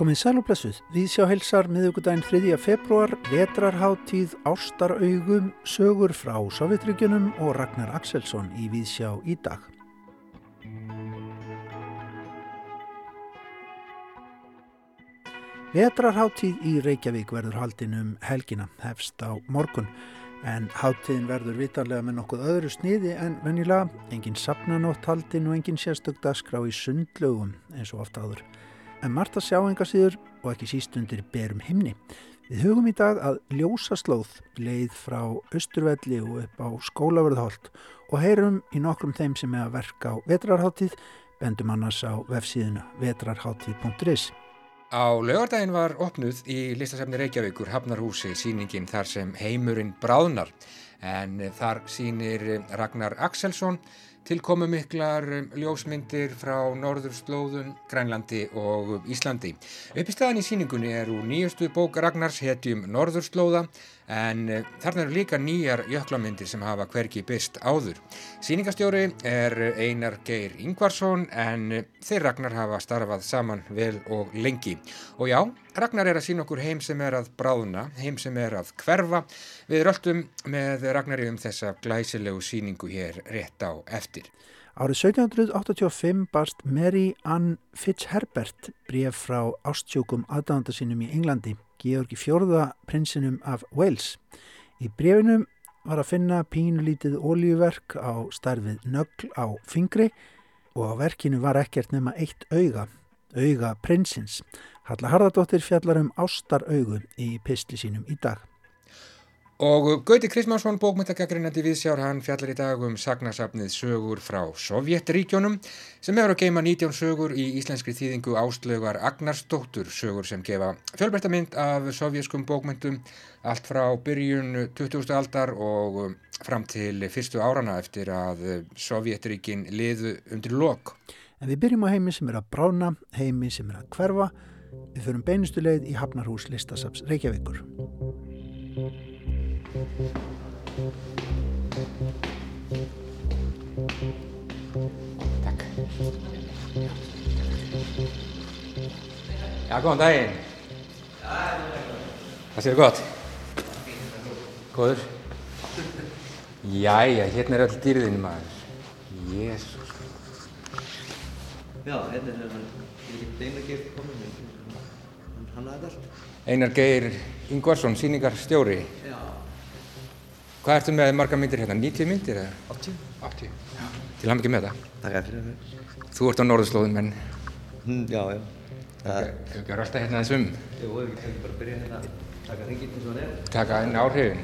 Komið sæl og blessuð, við sjá helsar miðugudaginn 3. februar, vetrarháttíð, ástaraugum, sögur frá Sovjetryggjunum og Ragnar Axelsson í Víðsjá í dag. Vetrarháttíð í Reykjavík verður haldinn um helgina, hefst á morgun, en háttíðin verður vitarlega með nokkuð öðru sniði en venjulega, engin sapnanótt haldinn og engin sérstökdagskrá í sundlögum eins og ofta áður en margt að sjá enga síður og ekki sístundir berum himni. Við hugum í dag að ljósaslóð leið frá Östurvelli og upp á skólaverðholt og heyrum í nokkrum þeim sem er að verka á vetrarháttíð, bendum annars á vefsíðuna vetrarháttíð.is. Á lögardaginn var opnuð í listasefni Reykjavíkur Hafnarhúsi síningin þar sem heimurinn bráðnar en þar sínir Ragnar Axelsson tilkomu miklar ljósmyndir frá Norðurslóðun, Grænlandi og Íslandi. Uppistæðan í síningunni er úr nýjustu bók Ragnars hetjum Norðurslóða en eh, þarna eru líka nýjar jöklamyndir sem hafa hverki byrst áður. Sýningastjóri er Einar Geir Ingvarsson en eh, þeir Ragnar hafa starfað saman vel og lengi. Og já, Ragnar er að sína okkur heim sem er að bráðna, heim sem er að hverfa. Við röldum með Ragnari um þessa glæsilegu síningu hér rétt á eftir. Árið 1785 barst Mary Ann Fitzherbert bref frá ástjókum aðdánda sínum í Englandi. Georgi fjórða prinsinum af Wales. Í brefinum var að finna pínulítið ólíuverk á starfið nögl á fingri og á verkinu var ekkert nema eitt auga, auga prinsins. Halla Harðardóttir fjallar um ástaraugu í pistli sínum í dag. Og Gauti Krismansson, bókmyndagagreinandi viðsjár, hann fjallar í dag um sagnasafnið sögur frá Sovjetríkjónum sem hefur að geima 19 sögur í íslenskri þýðingu áslögar Agnarsdóttur, sögur sem gefa fjölbertamind af sovjeskum bókmyndum allt frá byrjun 20. aldar og fram til fyrstu árana eftir að Sovjetríkin liðu undir lok. En við byrjum á heimi sem er að brána, heimi sem er að hverfa, við förum beinustu leið í Hafnarhús listasaps Reykjavíkur. Takk. Já, góðan daginn. Það séu gott. Góður. Jæja, hérna er öll dýrðinu maður. Jésús. Já, hérna er hann, Einar Geir komin, hann hafði allt. Einar Geir Ingvarsson, síningarstjóri. Já. Hvað ertu með marga myndir hérna? 90 myndir eða? 80. 80. Já. Til hann ekki með það. Takk fyrir það. Þú ert á norðurslóðum en Mm, já, já. Það, hefur ekki alltaf hérna þessum jú, við kannski bara byrja hérna að taka ringið eins og hann er. taka inn áhrifin.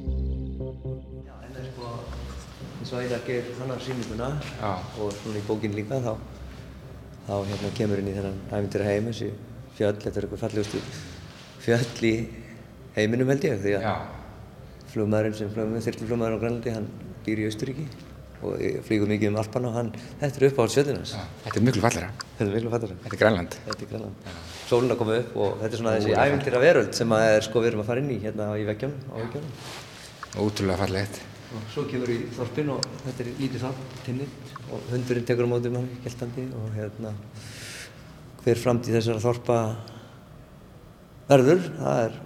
Já, en það er sko, eins og Einar Geir hannar sýninguna Já. og svona í bókinn líka þá, þá hérna kemur inn í þennan æfintir heim, þessi fjöll, þetta er eitthvað fallegustu fjöll í heiminum held ég, því að flugmaðurinn sem flögum með þyrluflugmaður á Grænlandi, hann býr í Austuríki og flýgur mikið um Alpan og hann, þetta er uppáhalds fjöllunars. Já. Þetta er miklu fallera. Þetta er miklu fattar. Þetta er Grænland. Þetta er Grænland. Sólun að koma upp og þetta er svona þessi ævintýra veröld sem er sko við erum að fara inn í hérna í veggjum, á veggjum. Ótrúlega fallegt. Og svo kemur við í þorpin og þetta er lítið þorp, tinnit og hundurinn tekur á móti manni, geltandi og hérna hver framtíð þessara þorpa verður, það er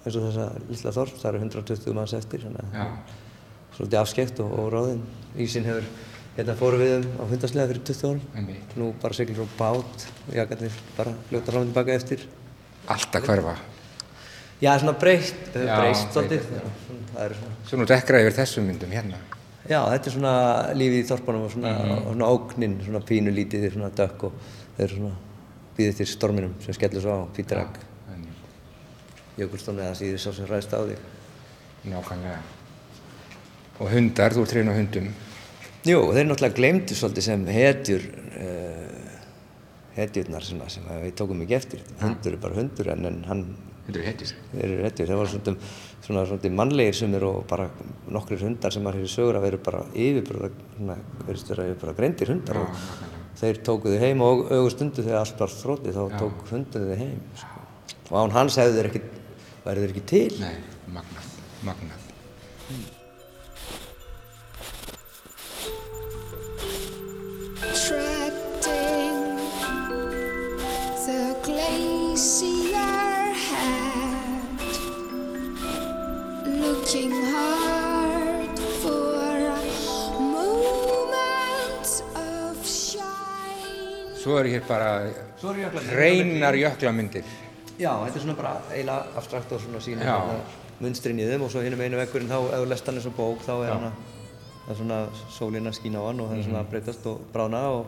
eins og þessa lilla þorp, það eru 120 manns eftir, þannig að svolítið afskekt og, og ráðinn. Ísinn hefur, hérna fórum við um á hundaslega fyrir 20 árum, nú bara seglum frá bát og jakarnir bara fljóta fram og tilbaka eftir. Allt að hverfa. Já, svona breyst, það Já, breyst svolítið. það er svona, Svo nú dekkraði yfir þessum myndum hérna. já, þetta er svona lífið í þorpunum og svona, Mhm. og svona ógninn, svona pínu lítið, þeir svona dökk og þeir eru svona býðið til storminum sem skellur svo á Pítarak, jökulstormi eða síður sá sem ræðist á þig. Nákvæmlega. Og hundar, þú ert hrein á hundum. Jú, þeir náttúrulega glemdu svolítið sem hetjur, uh, hetjurnar sem, sem við tókum ekki eftir. Hundur er bara hundur en, en hann, Hundur er hetjus. þeir eru hetjur. Það var svona, svona, svona mannlegir sem eru og bara nokkrir hundar sem maður hefur sögur að vera bara yfirbara, svona, verðist vera yfirbara greindir hundar og þeir tókuðu heim og augustundu þegar allt var þrótti þá tók hunduðu heim sko. og án hans hefur þeir ekki værið þeir ekki til Nei, magnað, magnað mm. Trapped in the glacier Svo er hér bara hreinar jöklamyndir. Já, þetta er svona bara eiginlega abstrakt og svona sína Já. munstrin í þeim og svo hinum einu vekkurinn þá ef þú lest hann eins og bók þá er Já. hann að svona sólinn að skína á hann og það er svona að breytast og brána og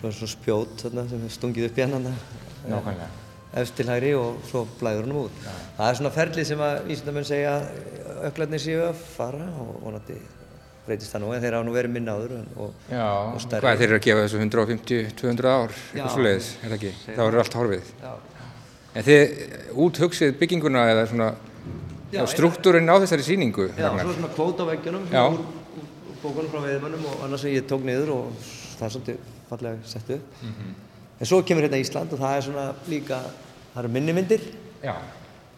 svo er svona spjót þarna sem er stungið upp í hann þarna Nákvæmlega. efst til hægri og svo blæður hann út. Það er svona ferlið sem að vísindamenn segja að öklarnir séu að fara og vonandi breytist það nú en þeir hafa nú verið minna áður og, Já, og hvað þeir eru að gefa þessu 150-200 ár, eitthvað svo leiðis, er það ekki? Þá eru allt horfið. Já. En þið úthugsið bygginguna eða svona Já, struktúrinn á þessari sýningu, Já, svo svona kvót á veggjunum úr, úr bókunum frá veiðmönnum og annars sem ég tók niður og það er svolítið fallega sett upp. Mhm. En svo kemur hérna Ísland og það er svona líka, það eru minnimyndir Já.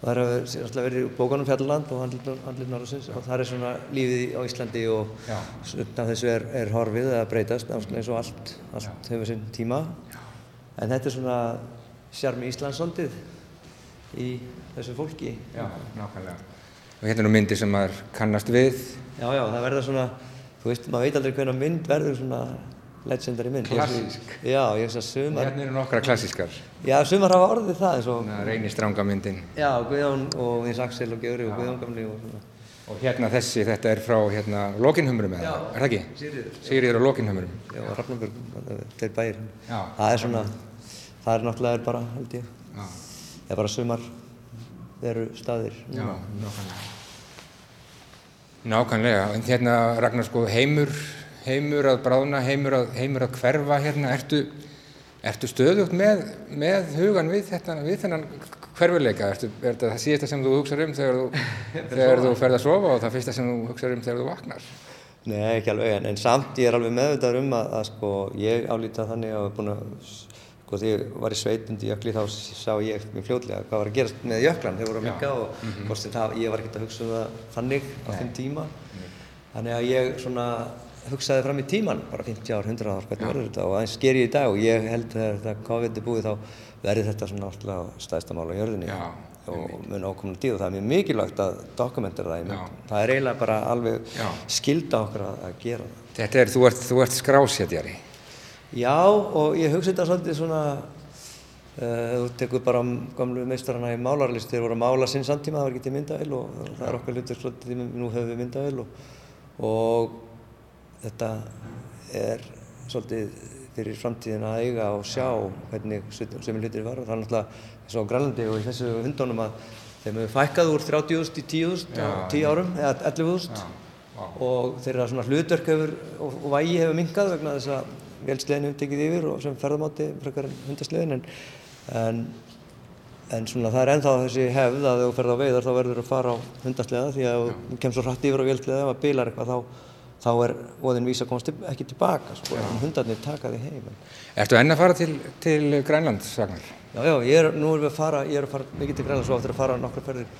Það eru alltaf verið úr bókunum Fjalland og Andlit Norðarsins og það er svona lífið á Íslandi og Já. upp af þessu er, er horfið eða breytast eins og allt, allt hefur sinn tíma. En þetta er svona sjarmi Íslands svolítið í þessu fólki. Já, nákvæmlega. Og hérna eru myndir sem maður kannast við. Já, já, það verður svona, þú veist, maður veit aldrei hvernig mynd verður svona legendary mynd. Klassísk. Já, ég veist að sumar, Hérna eru nokkra klassískar. já, sumar hafa orðið það eins og, Svona reynir stranga myndin. já, Guðjón og eins Axel og Gjöri og Guðjón gamli og svona. Og hérna þessi, þetta er frá hérna Lokinhumrum eða, Já. er það ekki? Sigríður. Sigriður og Lokinhumrum. Já, og Hrafnarburg, þeir bæir. Já. Það er svona, það er náttúrulega bara, held ég, Já. það er bara sumar eru staðir. Já, nákvæmlega. Nákvæmlega, hérna Ragnar sko heimur, heimur að bráðna, heimur að, heimur að hverfa hérna, ertu, ertu stöðugt með, með hugan við, þetta, við þennan hverfuleika, ertu, er þetta það síðasta sem þú hugsar um þegar þú, þegar þú ferð að sofa og það fyrsta sem þú hugsar um þegar þú vaknar? Nei, ekki alveg, en, en samt ég er alveg meðvitaður um að, að sko, ég álíta þannig að búin að, sko, þegar ég var í sveitundi jökli þá sá ég mjög fljótlega hvað var að gerast með jöklan, þeir voru að mikka og mm -hmm. það, ég var ekkert að hugsa um það þannig á þeim tíma. Þannig að ég svona hugsaði fram í tíman, bara 50 ár, 100 ár, hvernig verður þetta og aðeins sker ég í dag og ég held þegar þetta COVID er búið þá verður þetta svona alltaf stæðsta mál á jörðinni Já, og mun ákomna tíð og það er mjög mikilvægt að dokumentera það í. Það er eiginlega bara alveg Já. skilda okkur að, að gera það. Þetta er, þú ert, þú ert skrásetjari. Já, og ég hugsa þetta svolítið svona, uh, þú tekur bara gamlu meistarana í málarlist, þeir voru að mála sinn samtíma, það var ekki til myndavél og það er okkar hlutur svolítið, nú höfum við myndavél og, og þetta er svolítið fyrir framtíðin að eiga og sjá hvernig sem hlutir var og það er náttúrulega eins og Grænlandi og í þessu hundunum að þeim hefur fækkað úr 30.000 í 10.000 á 10 árum eða 11.000 og þeirra svona hlutverk hefur og, og vægi hefur minkað vegna þess að vélslegin hefur tekið yfir og sem ferðamáti frekar hundaslegin en, en, en svona það er ennþá þessi hefð að ef þú ferð á veiðar þá verður þú að fara á hundaslega því að þú kemst svo hratt yfir á vélslega ef það bilar eitthvað þá, þá er óðin vísa að komast til, ekki tilbaka sko, en hundarnir taka því heim Ertu enn að fara til, til Grænland, Ragnar? Já, já, ég er, nú erum við að fara, ég er að fara mikið til Grænland svo aftur að fara nokkra ferðir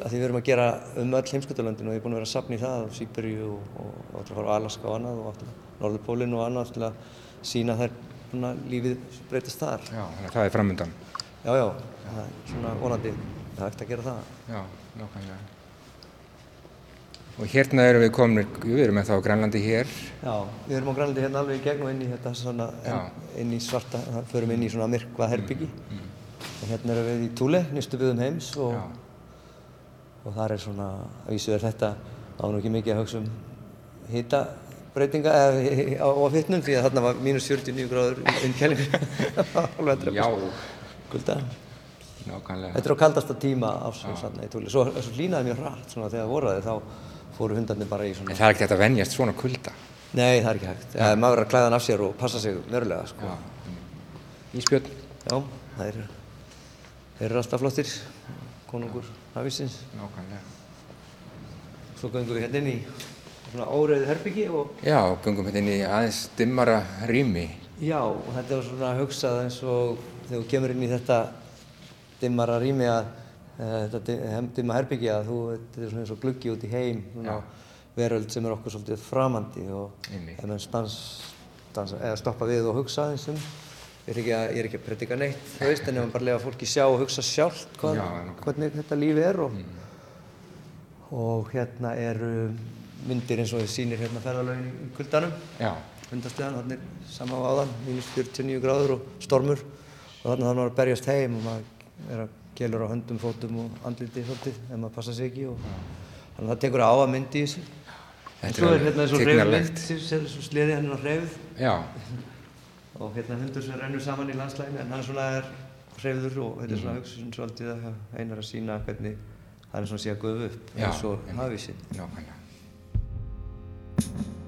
að því við erum að gera um öll heimskutulöndin og ég er búinn að vera að safna í það, Sýberíu og, og, og aftur að fara á Alaska og annað og aftur Norðurpólinn og annað til að sína þær svona lífið breytast þar. Já, að það er framöndan. Já, já, það er svona vonandi, það er eftir að gera það. Já, nákvæmlega. Og hérna erum við komin, við erum ennþá á Grænlandi hér. Já, við erum á Grænlandi hérna alveg í gegn og inn í þetta svona, inn í svarta, förum inn í svona myrkva herbyggi og hérna erum við í Túle, nýstu byggðum heims og, og þar er svona, að vísu er þetta, nú ekki mikið að hugsa um hitabreytinga eða á, á fyrtnum því að þarna var mínus 49 gráður alveg þetta Já, Kulda. nákvæmlega. Þetta er á kaldasta tíma ásins þarna í Túle, svo, svo hlýnaði mjög hratt svona þegar voruði þá fóru hundarnir bara í svona En það er ekki hægt að venjast svona kulda. Nei, það er ekki hægt. Ja, maður verður að klæða hann af sér og passa sig verulega, sko. Já. Ísbjörn. Já, það er, eru alltaf flottir, konungur hafísins. Nákvæmlega. Svo göngum við hérna inn í svona óreiðu herbyggi og... Já, gungum hérna inn í aðeins dimmara rými. Já, og þetta er svona hugsað eins og þegar þú kemur inn í þetta dimmara rými að þetta di- dimma herbyggi að þú, þetta er svona eins og gluggi út í heim, svona veröld sem er okkur svolítið framandi og ef mann stans, stans, eða stoppa við og hugsa eins um ég er ekki að, ég er ekki að predika neitt, þú veist, en ef maður bara lega fólki sjá og hugsa sjálft hvað, Já, hvernig þetta lífi er og, og hérna eru myndir eins og þið sýnir hérna ferðalögin í kuldanum, Já, hundasleðan, þannig er sama á áðan, mínus 49 gráður og stormur. Og þannig að maður að berjast heim og maður er að gelur á höndum, fótum og andliti svolítið ef maður passa sig ekki og þannig að það tekur á að myndi í þessu. En Þetta er svo er hérna tignarlegt. reyfmynd, sem sleði hann á reyfð já, og hérna hundur sem rennur saman í landslæginu en hann svona er hreyfður og þetta er svona hugsun svolítið að einar að sína hvernig hann er svona sé að guða upp eins og einmitt. hafísinn. nákvæmlega. Down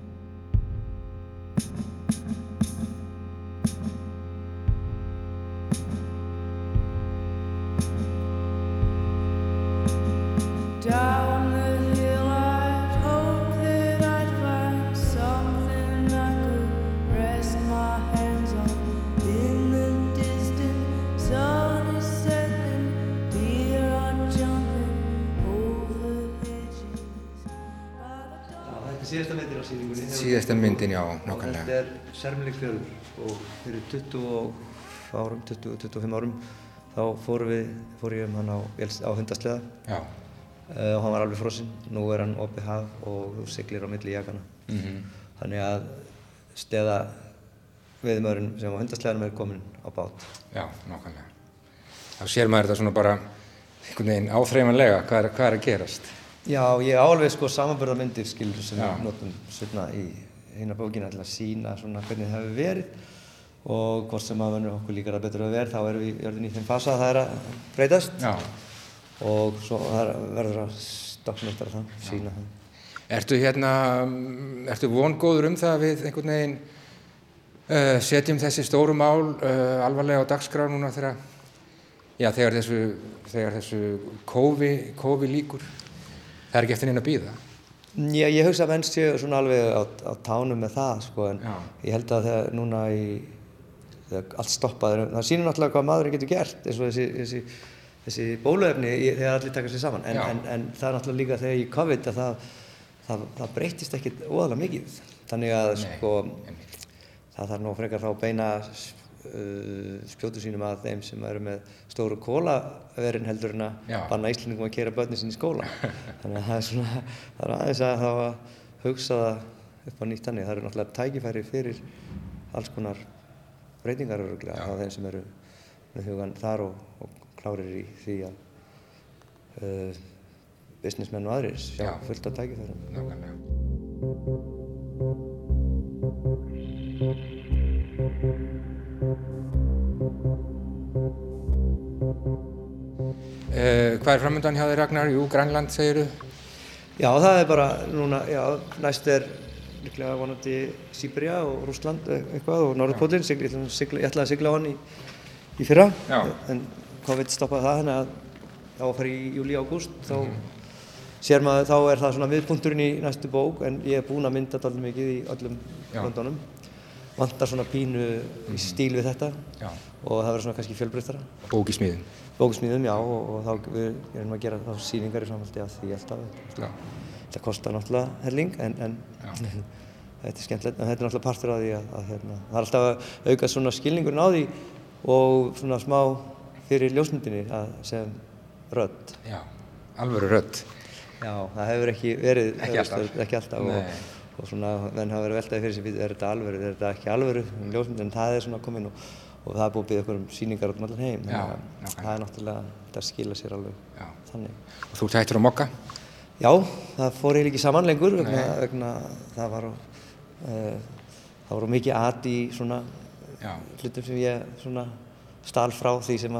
Fjörður og fyrir 20 árum, 20-25 árum þá fórum við, fór ég um hann á, á hundasleða uh, og hann var alveg frosinn. Nú er hann opið haf og siglir á milli jakana. mhm, Þannig að steða viðmörun sem á hundasleðanum er komin á bát. já, nákvæmlega. Þá sér maður þetta svona bara einhvern veginn áþreifanlega, hvað er, hvað er að gerast? Já, ég á alveg sko samanbörðarmyndir skilur sem við notum setna í hérna bókina til að sína svona hvernig það hefur verið og hvort sem að verður okkur líkar að betur að verð þá erum við jörðin í þeim fasa að það er að breytast Já, og svo er- verður að stokknöftara það, sína það. ertu hérna, ertu vongóður um það að við einhvern veginn uh, setjum þessi stóru mál uh, alvarlega á dagskrá núna þegar, já, þegar þessu, þessu kófi líkur? Það er ekki eftir neina að býða. Já, ég hugsa að menn séu svona alveg á, á tánum með það sko en Já. ég held að þegar núna í þegar allt stoppaður, það sýnir náttúrulega hvað maðurinn getur gert eins og þessi, þessi, þessi bóluefni í- þegar allir taka sér saman. En, en, en það er náttúrulega líka þegar í COVID að það, það, það breytist ekkit óðalega mikið. Þannig að Nei, sko það þarf nú frekar þá beina spjótu sínum að þeim sem eru með stóru kólaverin heldur en að banna Íslendingum að kera börnin sín í skóla. Þannig að það er svona það er aðeins að þá að hugsa það upp á nýtt þannig. Það eru náttúrulega tækifæri fyrir alls konar breytingar á þeim sem eru með hugan þar og, og klárir í því að uh, businessmenn og aðrir sjá Já. fullt af tækifærum. Nákvæmlega. Uh, hvað er framöndan hjá þér Ragnar? Jú, Grænland segiru. Já, það er bara núna, já, næst er líklega vonandi Sýberia og Rússland e- eitthvað og Norðurpólinn, sigla, ég, ætlaði að sigla á hann í, í fyrra, Já. en COVID stoppaði það, þannig að þá að fara í júli ágúst, þá sér maður, þá er það svona viðpunkturinn í næstu bók, en ég er búinn að mynda alltaf mikið í öllum Já. löndunum, vantar svona pínu í stíl við þetta Já. og það verður svona kannski fjölbreyttara. Bók í smíðum. Bókusmíðum, já, og, og þá við erum að gera þá sýningar í samhaldi af því alltaf. Þetta kostar náttúrulega helling en, en þetta er skemmtilegt en þetta er náttúrulega partur af því að, að hérna, það er alltaf að auka svona skilningurinn á því og svona smá fyrir ljósmyndinni að sem rödd. Já. Alvöru rödd. Já, það hefur ekki verið Ekki alltaf. ekki alltaf og. Og svona menn hafa verið veltaði fyrir sig, er þetta alvöru, er þetta ekki alvöru ljósmynd en það er svona komin og, og það er búið að byggja okkur um sýningar út um allan heim. Já, nákvæmlega. það er náttúrulega, þetta skila sér alveg Já. þannig. Og þú ert hættur á mokka? Já, það fór eiginlega ekki saman lengur vegna, vegna það var uh, það var mikið at í svona Já. hlutum sem ég svona stal frá því sem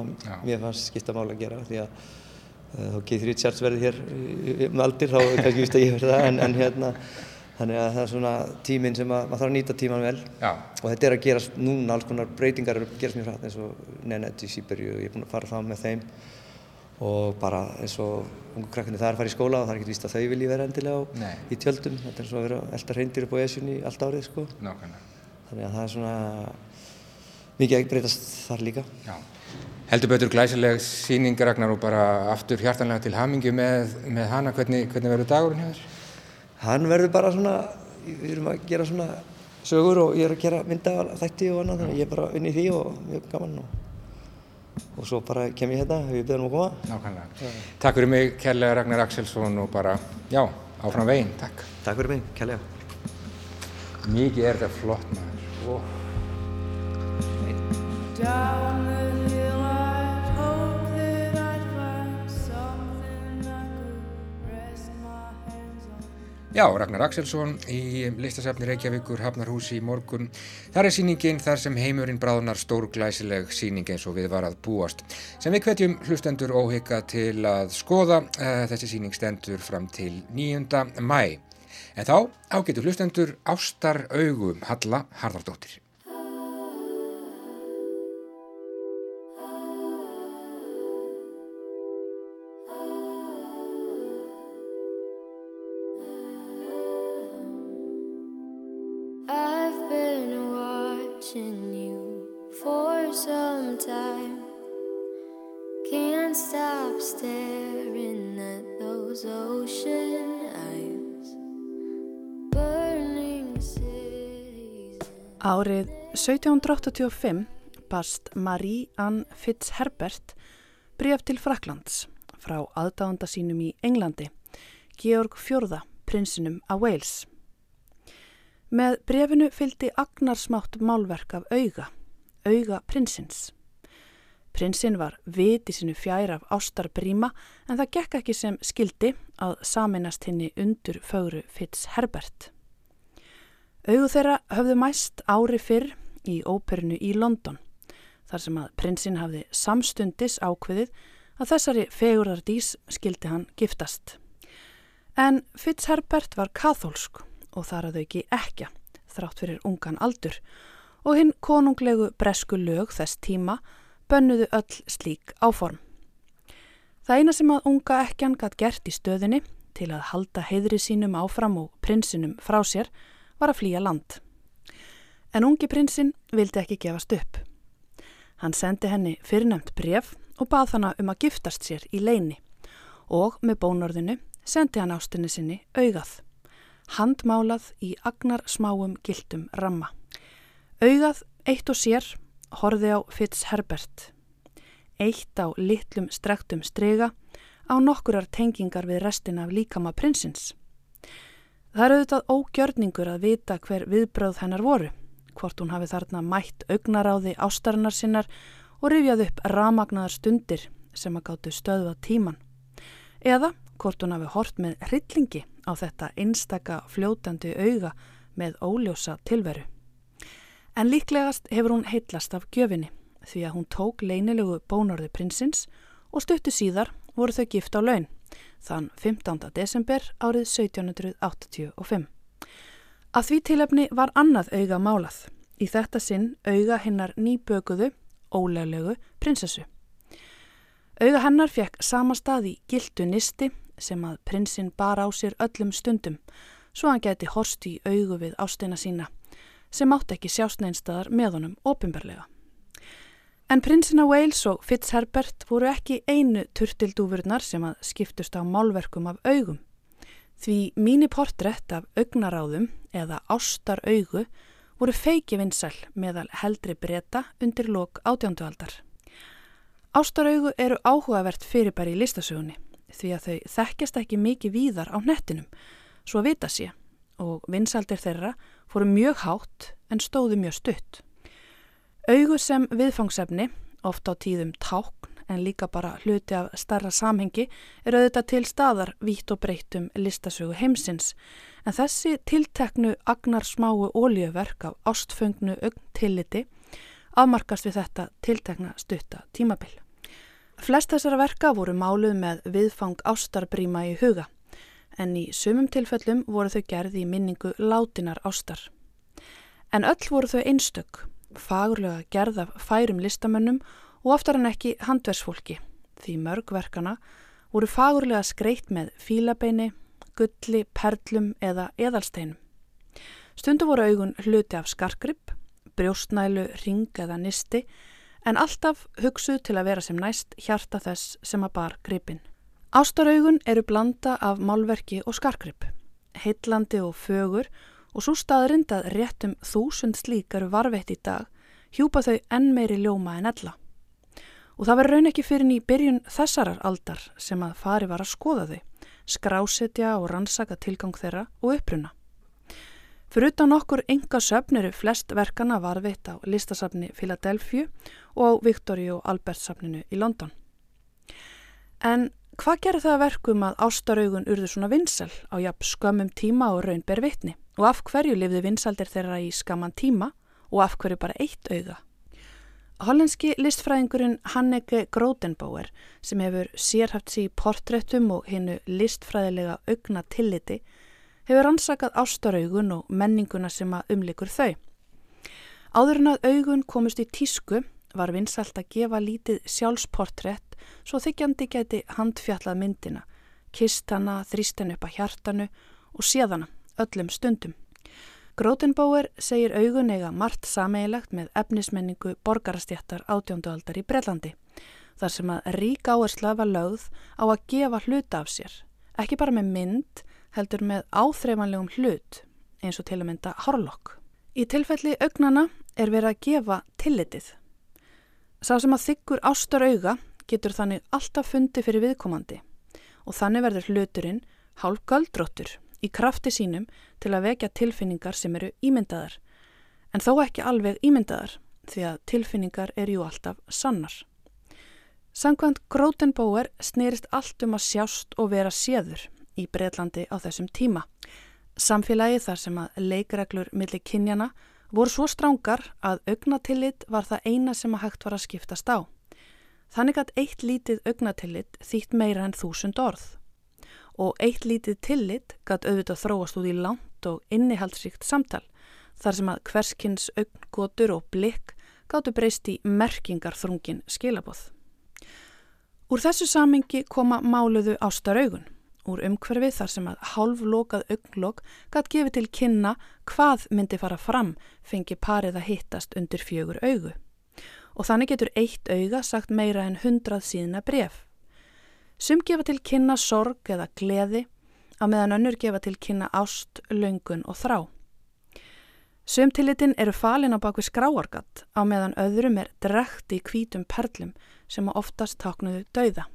mér fannst skipta máli að gera því að uh, þá Keith Richards verði hér í- í- um aldir þá kannski vist að ég verði það en, en hérna þannig að það er svona tíminn sem að maður þarf að nýta tíman vel Já. og þetta er að gerast núna alls konar breytingar eru að gerast mjög hrætt eins og Nennet í Sýberju ég er búinn að fara það með þeim og bara eins og ungu krakkarnir það er að fara í skóla og það er ekkert víst að þau vilji vera endilega á, í tjöldum þetta er svo að vera elda reyndir upp á esjunni allt árið sko Nákvæmlega. þannig að það er svona mikið að breytast þar líka Já. Heldur betur glæsileg sýning Ragnar og bara aftur hjartanlega til hamingju með, með hana. Hvernig, hvernig verður dagurinn þér? Hann verður bara svona við erum að gera svona sögur og ég er að gera mynda þætti og annað þannig að ég er bara inn í því og mjög gaman og, og svo bara kem ég hérna ef ég beður um að koma. Nákvæmlega. Takk fyrir mig, kærlega Ragnar Axelsson og bara, já, áfram veginn, takk. Takk fyrir mig, kærlega. Mikið er þetta flott maður. Ó. Down Já, Ragnar Axelsson í listasafni Reykjavíkur Hafnarhúsi í morgun. Þar er sýningin þar sem heimurinn bráðnar stórglæsileg sýning eins og við var að búast. Sem við hvetjum hlustendur óhygga til að skoða. Uh, þessi sýning stendur fram til 9. mæ. En þá ágetur hlustendur Ástar augum Halla Harðardóttir. Árið 1785 bast Marie Ann Fitzherbert bréf til Fraklands frá aðdáðanda sínum í Englandi, Georg Fjórða, prinsinum af Wales. Með brefinu fylgdi agnarsmátt málverk af auga, auga prinsins. Prinsinn var viti sinu fjær af ástarbríma en það gekk ekki sem skildi að saminast henni undur fögru Fitzherbert. Augu þeirra höfðu mæst ári fyrr í óperinu í London, þar sem að prinsinn hafði samstundis ákveðið að þessari fegurardís skildi hann giftast. En Fitzherbert var kathólsk og þar að auki ekja, þrátt fyrir ungan aldur, og hinn konunglegu bresku lög þess tíma bönnuðu öll slík áform. Það eina sem að unga ekjan gatt gert í stöðinni til að halda heiðri sínum áfram og prinsinum frá sér var að flýja land. En ungi prinsinn vildi ekki gefast upp. Hann sendi henni fyrirnæmt bref og bað hana um að giftast sér í leini og með bónorðinu sendi hann ástinni sinni augað, handmálað í agnar smáum gildum ramma. Augað eitt og sér horfi á Fitzherbert. Eitt á litlum strektum strega á nokkurar tengingar við restina af líkama prinsins. Það er auðvitað ógjörningur að vita hver viðbröð hennar voru, hvort hún hafi þarna mætt augnaráði ástarinnar sinnar og rifjað upp ramagnaðar stundir sem að gáttu stöðva tíman. Eða hvort hún hafi hort með hryllingi á þetta einstaka fljótandi auga með óljósa tilveru. En líklegast hefur hún heitlast af gjöfinni því að hún tók leynilegu bónorði prinsins og stuttu síðar voru þau gift á laun þann 15. desember árið 1785. Að því tilefni var annað auga málað, í þetta sinn auga hinnar nýbökuðu, ólöglegu prinsessu. Auga hennar fekk sama stað í gildu nisti sem að prinsinn bar á sér öllum stundum, svo hann geti horst í augu við ástina sína, sem átti ekki sjást neinstadar með honum opimberlega. En prinsina Wales og Fitzherbert voru ekki einu turtildúfurnar sem að skiptust á málverkum af augum. Því míniportrett af augnaráðum eða ástaraugu voru feiki vinsæl meðal heldri breyta undir lok átjándualdar. Ástaraugu eru áhugavert fyrirbæri í listasögunni því að þau þekkjast ekki mikið víðar á nettinum, svo að vita sé og vinsældir þeirra fóru mjög hátt en stóðu mjög stutt. Augu sem viðfangsefni, ofta á tíðum tákn en líka bara hluti af starra samhengi, er auðvitað til staðar vítt og breyttum listasögu heimsins, en þessi tilteknu agnar smáu óljöverk af ástföngnu augntilliti afmarkast við þetta tiltekna stutta tímabil. Flest þessara verka voru máluð með viðfang ástarbríma í huga, en í sumum tilfellum voru þau gerði í minningu látinar ástar. En öll voru þau einstök, fagurlega gerð af færum listamönnum og oftar en ekki handversfólki, því mörgverkana voru fagurlega skreitt með fílabeini, gulli, perlum eða eðalsteinum. Stundu voru augun hluti af skarkripp, brjóstnælu, ring eða nisti, en alltaf hugsuð til að vera sem næst hjarta þess sem að bar gripin. Ástaraugun eru blanda af málverki og skarkripp, heitlandi og fögur og svo staðrind að réttum þúsund slík eru varveitt í dag hjúpa þau enn meiri ljóma en ella. Og það verður raun ekki fyrir í byrjun þessarar aldar sem að fari var að skoða þau, skrásetja og rannsaka tilgang þeirra og uppruna. Fyrir utan okkur enga söfn eru flest verkana varveitt á listasafni Philadelphia og á Victoria og Albert safninu í London. En hvað gerir það að verkum að ástaraugun urðu svona vinsel á jafn skömmum tíma og raun ber vitni? Og af hverju lifði vinsaldir þeirra í skamman tíma og af hverju bara eitt auga? Hollenski listfræðingurinn Hanneke Grotenbauer sem hefur sérhaft sér í portréttum og hinnu listfræðilega augna tilliti hefur ansakað ástaraugun og menninguna sem að umlikur þau. Áður en að augun komist í tísku var vinsalt að gefa lítið sjálfsportrétt svo þykjandi geti handfjallað myndina, kist hana, þrýst henni upp að hjartanu og séðana öllum stundum. Grótenbauer segir augun eiga margt sameigilegt með efnismenningu borgarastjættar átjóndualdar í Brellandi, þar sem að rík áhersla var lögð á að gefa hluta af sér, ekki bara með mynd, heldur með áþreifanlegum hlut, eins og til að mynda horlokk. Í tilfelli augnana er verið að gefa tillitið. Sá sem að þykkur ástar auga getur þannig alltaf fundi fyrir viðkomandi og þannig verður hluturinn hálf göldróttur í krafti sínum til að vekja tilfinningar sem eru ímyndaðar, en þó ekki alveg ímyndaðar því að tilfinningar er jú alltaf sannar. Sankvæmt Grótenbóer snýrist allt um að sjást og vera séður í Breitlandi á þessum tíma. Samfélagi þar sem að leikreglur millir kynjana voru svo strángar að augnatillit var það eina sem að hægt var að skiptast á. Þannig að eitt lítið augnatillit þýtt meira en þúsund orð og eitt lítið tillit gætt auðvitað þróast út í langt og innihaldsríkt samtal þar sem að hverskins augngótur og blikk gáttu breyst í merkingar þrungin skilaboð. Úr þessu samingi koma máluðu ástaraugun, úr umhverfi þar sem að hálflokað augnlok gætt gefið til kynna hvað myndi fara fram fengi parið að hittast undir fjögur augu. Og þannig getur eitt auga sagt meira en hundrað síðna bref. Sum gefa til kynna sorg eða gleði, á meðan önnur gefa til kynna ást, löngun og þrá. Sumtilitin eru falin á bakvið skráargatt á meðan öðrum er drekt í hvítum perlum sem oftast táknuðu dauða.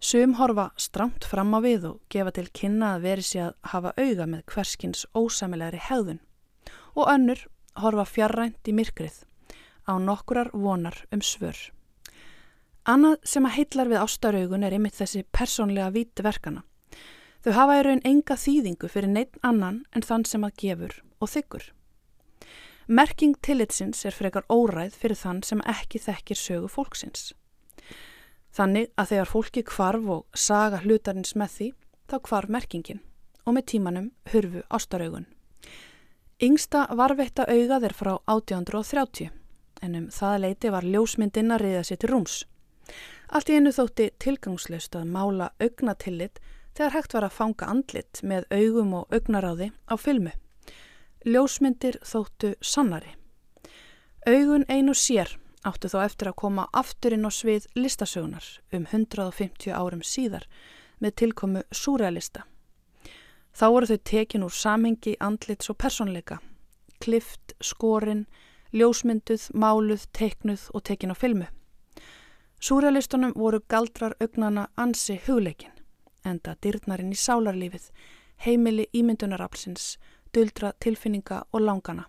Sum horfa stramt fram á við og gefa til kynna að veri sér að hafa auga með hverskins ósamilegri hegðun og önnur horfa fjarrænt í myrkrið á nokkurar vonar um svör. Annað sem að heitlar við ástaraugun er einmitt þessi persónlega víti verkana. Þau hafa í raun enga þýðingu fyrir neitt annan en þann sem að gefur og þykkur. Merking tillitsins er frekar óræð fyrir þann sem ekki þekkir sögu fólksins. Þannig að þegar fólki kvarf og saga hlutarins með því, þá kvarf merkingin og með tímanum hurfu ástaraugun. Yngsta varveitta augað er frá 1830 en um það leiti var ljósmyndin að riða sér til rúms. Allt í einu þótti tilgangslust að mála augnatillit þegar hægt var að fanga andlit með augum og augnaráði á filmu. Ljósmyndir þóttu sannari. Augun einu sér áttu þó eftir að koma afturinn á svið listasögunar um 150 árum síðar með tilkomu súrealista. Þá voru þau tekin úr samhengi andlits og personleika, klift, skorin, ljósmynduð, máluð, teiknuð og tekin á filmu. Súrealistunum voru galdrar augnana ansi hugleikin, enda dyrnarinn í sálarlífið, heimili ímyndunaraflsins, duldra tilfinninga og langana.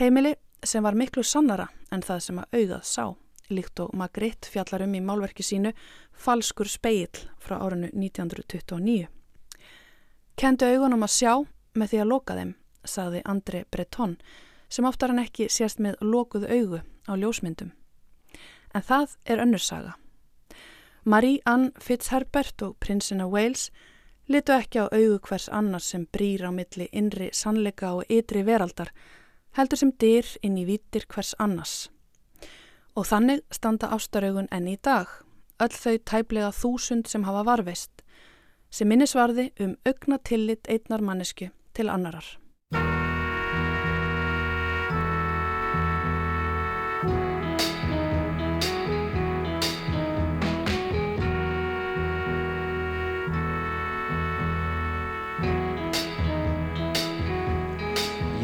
Heimili sem var miklu sannara en það sem að auðað sá, líkt og Magritte fjallar um í málverki sínu Falskur speill frá árinu 1929. Kendu augunum að sjá með því að loka þeim, sagði André Breton, sem oftar en ekki sést með lokuð augu á ljósmyndum. En það er önnursaga. Marie Ann Fitzherbert og prinsina Wales litu ekki á augu hvers annars sem brýr á milli innri sannleika og ytri veraldar, heldur sem dyr inn í vítir hvers annars. Og þannig standa ástaraugun enn í dag, öll þau tæplega þúsund sem hafa varveist, sem minnisvarði um augna tillit einnar mannesku til annarar.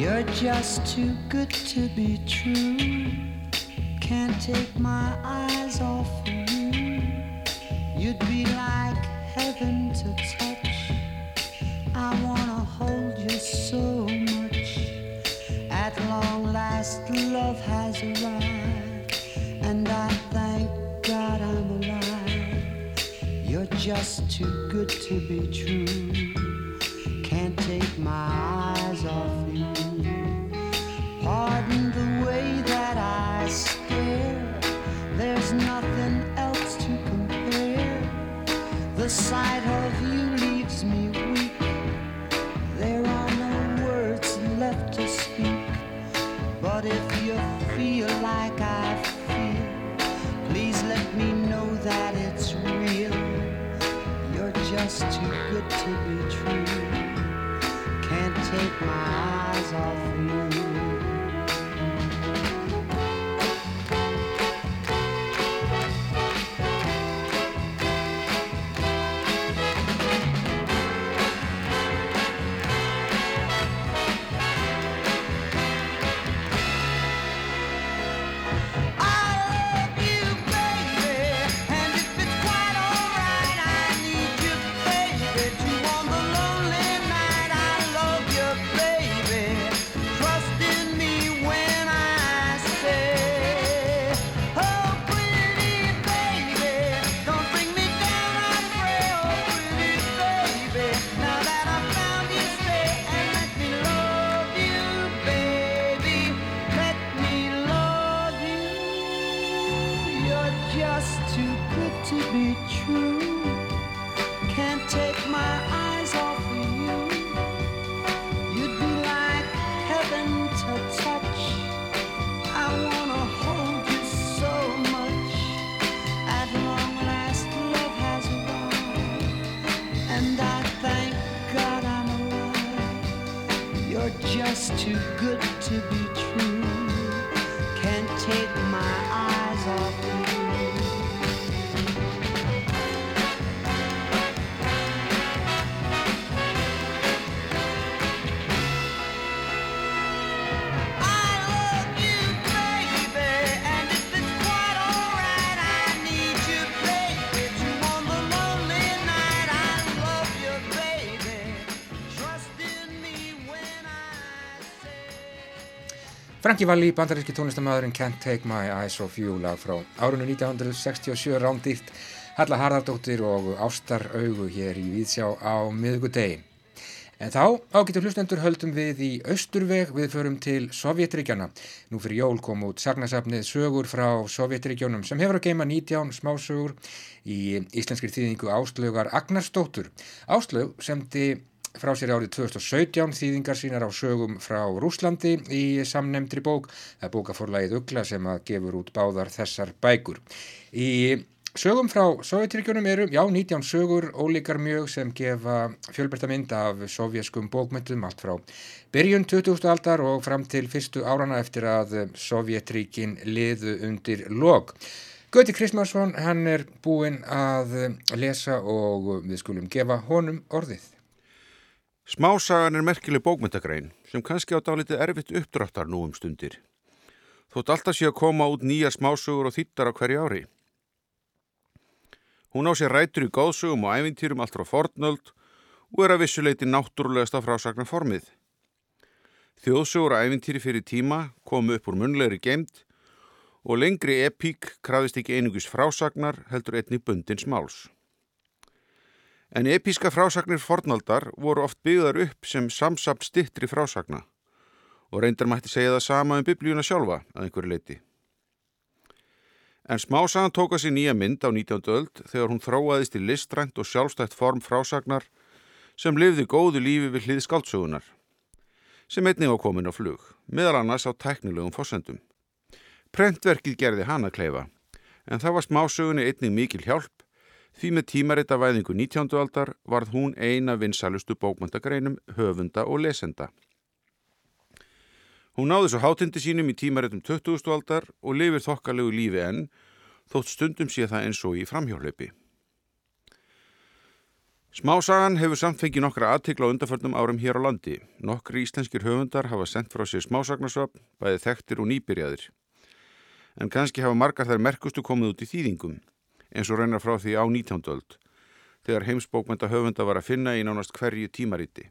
You're just too good to be true. Can't take my eyes off you. You'd be like heaven to touch. I wanna hold you so much. At long last, love has arrived, and I thank God I'm alive. You're just too good to be true. Can't take my eyes Can't take my eyes off Frankie Valli, bandaríski tónlistamæðurinn Can't Take My Eyes Off You lag frá árunnu 1967 rándýrt Halla Harðardóttir og Ástar Augu hér í Víðsjá á miðugudegi. En þá, ágættu hlustendur, höldum við í Austurveg, við förum til Sovjetríkjana. Nú fyrir jól kom út sagnasafnið sögur frá Sovjetríkjónum sem hefur að geima 19 smásögur í íslenskri þýðingu Áslaugar Agnarsdóttur. Áslaug semdi frá sér árið 2017 þýðingar sínar á sögum frá Rúslandi í samnemndri bók. Það er bókaforlægið Ugla sem að gefur út báðar þessar bækur. Í sögum frá Sovjetríkjunum eru, já, 19 sögur, ólíkar mjög sem gefa fjölberta mynd af sovjeskum bókmyndum allt frá byrjun 20. aldar og fram til fyrstu árana eftir að Sovjetríkin liðu undir log. Gauti Kristmarsson, hann er búinn að lesa og við skulum gefa honum orðið. Smásagan er merkileg bókmyndagrein sem kannski á dálítið erfitt uppdráttar nú um stundir. Þótt alltaf sé að koma út nýjar smásögur og þýttar á hverju ári. Hún á sér rætur í góðsögum og ævintýrum allt frá fornöld og er að vissuleiti náttúrulegasta frásagnar formið. Þjóðsögur og ævintýri fyrir tíma komu upp úr munlegri gemd og lengri epík krafðist ekki einungis frásagnar heldur einni bundins máls. En epíska frásagnir fornaldar voru oft byggðar upp sem samsapt stittri frásagna og reyndar mætti segja það sama um biblíuna sjálfa að einhverju leiti. En smásagan tók að sér nýja mynd á 19. öld þegar hún þróaðist í listrænt og sjálfstætt form frásagnar sem lifði góðu lífi við hlið skáldsögunar, sem einnig var komin á flug, meðal annars á tæknilegum fósendum. Prentverkið gerði hana kleifa, en það var smásögunni einnig mikil hjálp því með tímarita væðingu 19. aldar varð hún eina vinsalustu bókmöndagreinum höfunda og lesenda. Hún náði svo hátindi sínum í tímaritum 20. aldar og lifir þokkalegu lífi enn, þótt stundum sé það eins og í framhjálpi. Smásagan hefur samt fengið nokkra aðtikla á undarförnum árum hér á landi. Nokkri íslenskir höfundar hafa sendt frá sér smásagnarsöfn, bæði þekktir og nýbyrjaðir. En kannski hafa margar þær merkustu komið út í þýðingum, eins og reynar frá því á 19. öld, þegar heimsbókmenta höfunda var að finna í nánast hverju tímariti.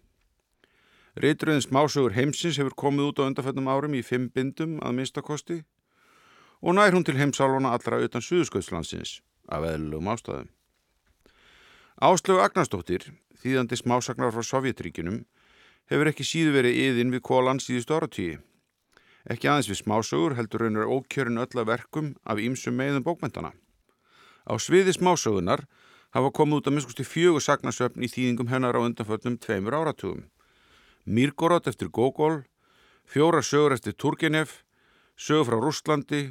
Ritröðin smásögur heimsins hefur komið út á undarförnum árum í fimm bindum að minnstakosti og nær hún til heimsálfana allra utan Suðurskautslandsins af eðlugum ástæðum. Áslögu Agnarsdóttir, þýðandi smásagnar frá Sovjetríkinum, hefur ekki síðu verið yðin við kólan síðustu áratíi. Ekki aðeins við smásögur heldur raunar ókjörin öll að verkum af ýmsum meðum bókmentana. Á sviði smásögunar hafa komið út að minnskusti fjögur sagnarsöfn í þýðingum hennar á undanföllnum tveimur áratugum. Mírgorot eftir Gogol, fjóra sögur eftir Turgenev, sögur frá Rústlandi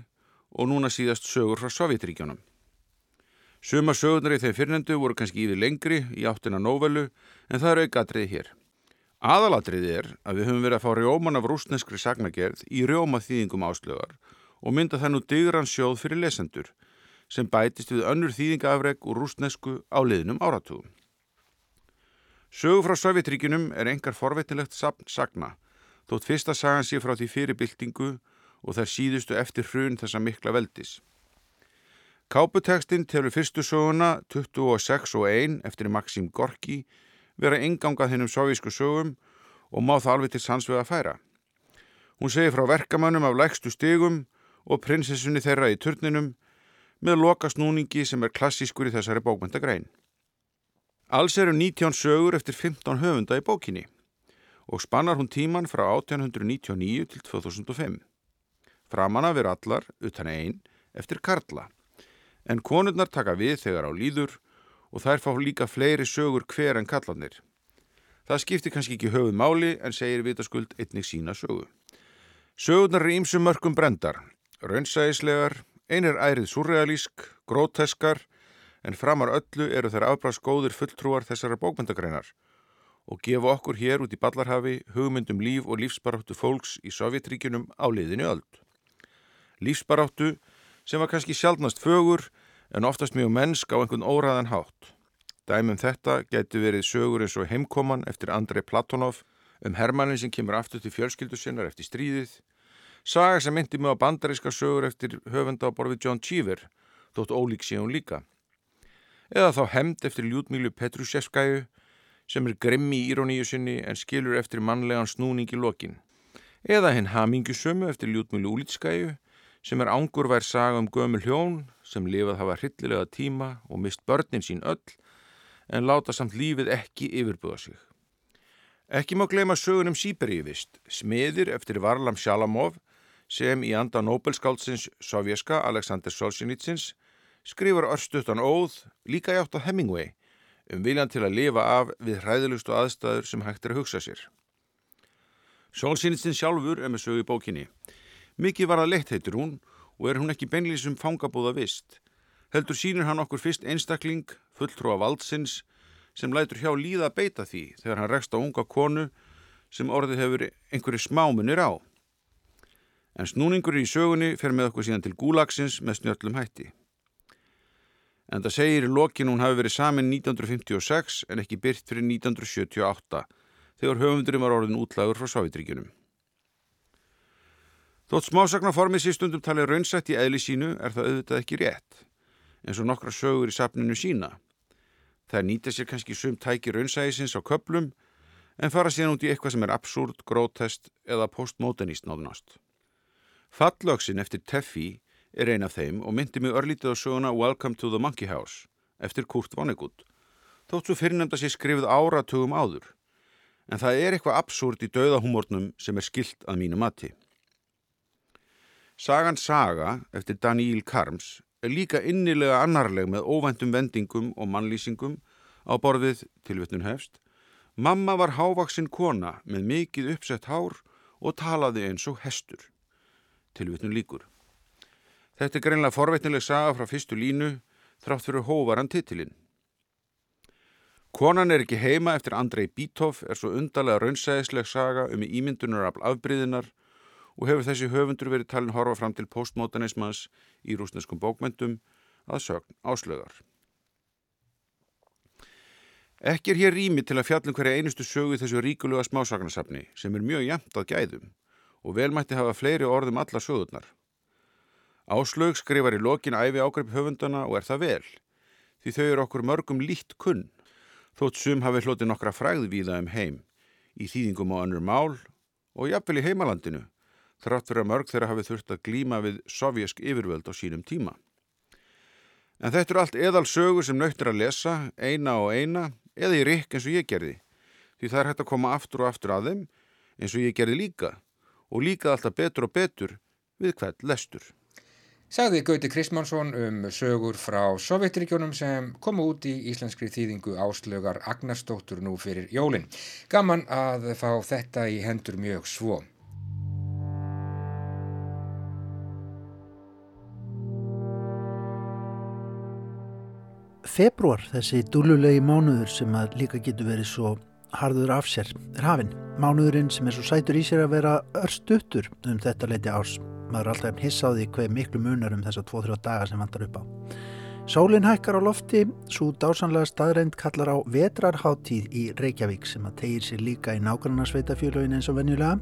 og núna síðast sögur frá Sovjetríkjónum. Suma sögurnar í þeim fyrrnendu voru kannski yfir lengri í áttina nóvelu en það eru aukatriði hér. Aðalatriði er að við höfum verið að fá rjóman af rúsneskri sagnagerð í rjóma þýðingum áslögar og mynda það nú digran sjóð fyrir lesendur sem bætist við önnur þýðingaafreg úr rúsnesku á liðnum áratugum. Sögur frá Sovjetríkinum er engar forvettilegt sagna þótt fyrsta sagan sé frá því fyrirbyltingu og þær síðustu eftir hrun þessa mikla veldis. Káputekstinn telur fyrstu söguna 26 og 1 eftir Maxim Gorki vera ingangað hennum sovísku sögum og má það alveg til sannsvega færa. Hún segir frá verkamannum af lægstu stigum og prinsessunni þeirra í turninum með loka snúningi sem er klassískur í þessari bókmyndagrein. Alls eru 19 sögur eftir 15 höfunda í bókinni og spannar hún tíman frá 1899 til 2005. Framan af er allar, utan einn, eftir Karla en konurnar taka við þegar á líður og þær fá líka fleiri sögur hver en kallarnir. Það skiptir kannski ekki höfuð máli en segir vitaskuld einnig sína sögu. Sögurnar er ímsum mörgum brendar, raunsæðislegar, einir ærið surrealísk, gróteskar en framar öllu eru þær afbrás góðir fulltrúar þessara bókmyndagreinar og gefa okkur hér út í Ballarhafi hugmyndum líf og lífsbaráttu fólks í Sovjetríkunum á liðinu öll. Lífsbaráttu sem var kannski sjálfnast fögur en oftast mjög mennsk á einhvern óræðan hátt. Dæmum þetta geti verið sögur eins og heimkoman eftir Andrei Platonov um Hermannin sem kemur aftur til fjölskyldu sinnar eftir stríðið, saga sem myndi mig á bandaríska sögur eftir höfenda á borfið John Cheever, þótt ólík sé hún líka. Eða þá hemd eftir Ljúdmílu Petrushevskæju sem er grimmi í íróníu sinni en skilur eftir mannlegan snúning í lokin. Eða hinn Hamingjusömu eftir Ljúdmílu Úlitskæju sem er ángurvær saga um gömul hjón sem lifað hafa hryllilega tíma og mist börnin sín öll en láta samt lífið ekki yfirbúða sig. Ekki má gleyma sögunum Sýberíuvist, smiðir eftir Varlam Sjalamov sem í anda Nobelskáldsins sovjerska Alexander Solzhenitsins skrifar örstuttan óð líka hjátt á Hemingway um viljan til að lifa af við hræðilustu aðstæður sem hægt er að hugsa sér. Solzhenitsin sjálfur er með sögu í bókinni. Mikið var að leitt heitur hún og er hún ekki beinlýsum fangabúða vist. Heldur sínur hann okkur fyrst einstakling, fulltrúa valdsins, sem lætur hjá líða að beita því þegar hann rekst á unga konu sem orðið hefur einhverju smámunir á. En snúningur í sögunni fer með okkur síðan til gúlagsins með snjöllum hætti. En það segir í lokin hún hafi verið samin 1956 en ekki byrt fyrir 1978 þegar höfundurinn var orðin útlagur frá Sovjetríkunum. Þótt smásagnarformið sér stundum talið raunsætt í eðli sínu er það auðvitað ekki rétt, eins og nokkra sögur í safninu sína. Það nýta sér kannski sum tæki raunsæðisins á köplum en fara síðan út í eitthvað sem er absúrt, grótest eða postmodernist náðunast. Fallöksin eftir Teffi er ein af þeim og myndi mig örlítið á söguna Welcome to the Monkey House eftir Kurt Vonnegut, þótt svo fyrirnefnda sér skrifið áratugum áður. En það er eitthvað absúrt í dauðahúmórnum sem er skilt að mínu mati. Sagan Saga eftir Daniel Karms er líka innilega annarleg með óvæntum vendingum og mannlýsingum á borðið tilvittun hefst. Mamma var hávaksin kona með mikið uppsett hár og talaði eins og hestur. Tilvittun líkur. Þetta er greinlega forveitnileg saga frá fyrstu línu þrátt fyrir hóvaran titilinn. Konan er ekki heima eftir Andrei Bítov er svo undarlega raunsæðisleg saga um ímyndunarafl afbríðinar og hefur þessi höfundur verið talin horfa fram til postmodernismans í rúsneskum bókmyndum að sögn áslögar. Ekki er hér rými til að fjallum hverja einustu sögu þessu ríkulega smásagnasafni sem er mjög jæmt að gæðum og vel mætti hafa fleiri orðum alla sögurnar. Áslaug skrifar í lokin æfi ágreip höfundana og er það vel, því þau eru okkur mörgum líkt kunn, þótt sum hafi hlotið nokkra fræði víða um heim, í þýðingum á önnur mál og jafnvel í heimalandinu, þrátt fyrir að mörg þeirra hafi þurft að glíma við sovjask yfirvöld á sínum tíma. En þetta eru allt eðal sögur sem nöyttir að lesa, eina og eina, eða í rikk eins og ég gerði, því það er hægt að koma aftur og aftur að þeim eins og ég gerði líka og líka alltaf betur og betur við hvert lestur. Sagði Gauti Kristmannsson um sögur frá Sovjetríkjónum sem komu út í íslenskri þýðingu áslögar Agnarsdóttur nú fyrir jólin. Gaman að fá þetta í hendur mjög svo. Februar, þessi dúlulegi mánuður sem að líka getur verið svo harður af sér, er hafinn. Mánuðurinn sem er svo sætur í sér að vera örstuttur um þetta leiti árs. Maður er alltaf hissaði hver miklu munar um þessa 2-3 daga sem vantar upp á. Sólinn hækkar á lofti, svo dásanlega staðreind kallar á vetrarháttíð í Reykjavík sem að tegir sér líka í nákvæmna sveitafjölögin eins og venjulega.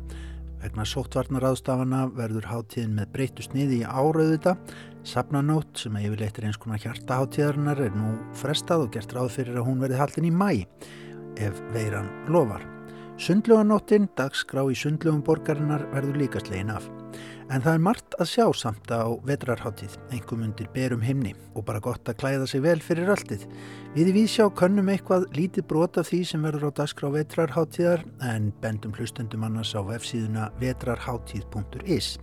Vegna sóttvarnaráðstafana verður háttíðin með breytu sniði í árauðuta. Sapnanótt sem að yfirleitt er eins konar hjartaháttíðarinnar er nú frestað og gert ráð fyrir að hún verði haldin í mæ ef veiran lofar. Sundluganóttin, dagskrá í sundlugum borgarinnar verður líka slegin af. En það er margt að sjá samt á vetrarháttíð, einhverjum undir berum himni og bara gott að klæða sig vel fyrir alltið. Við í Vísjá könnum eitthvað lítið brot af því sem verður á dagskrá vetrarháttíðar en bendum hlustendum annars á vefsíðuna vetrarháttíð.is.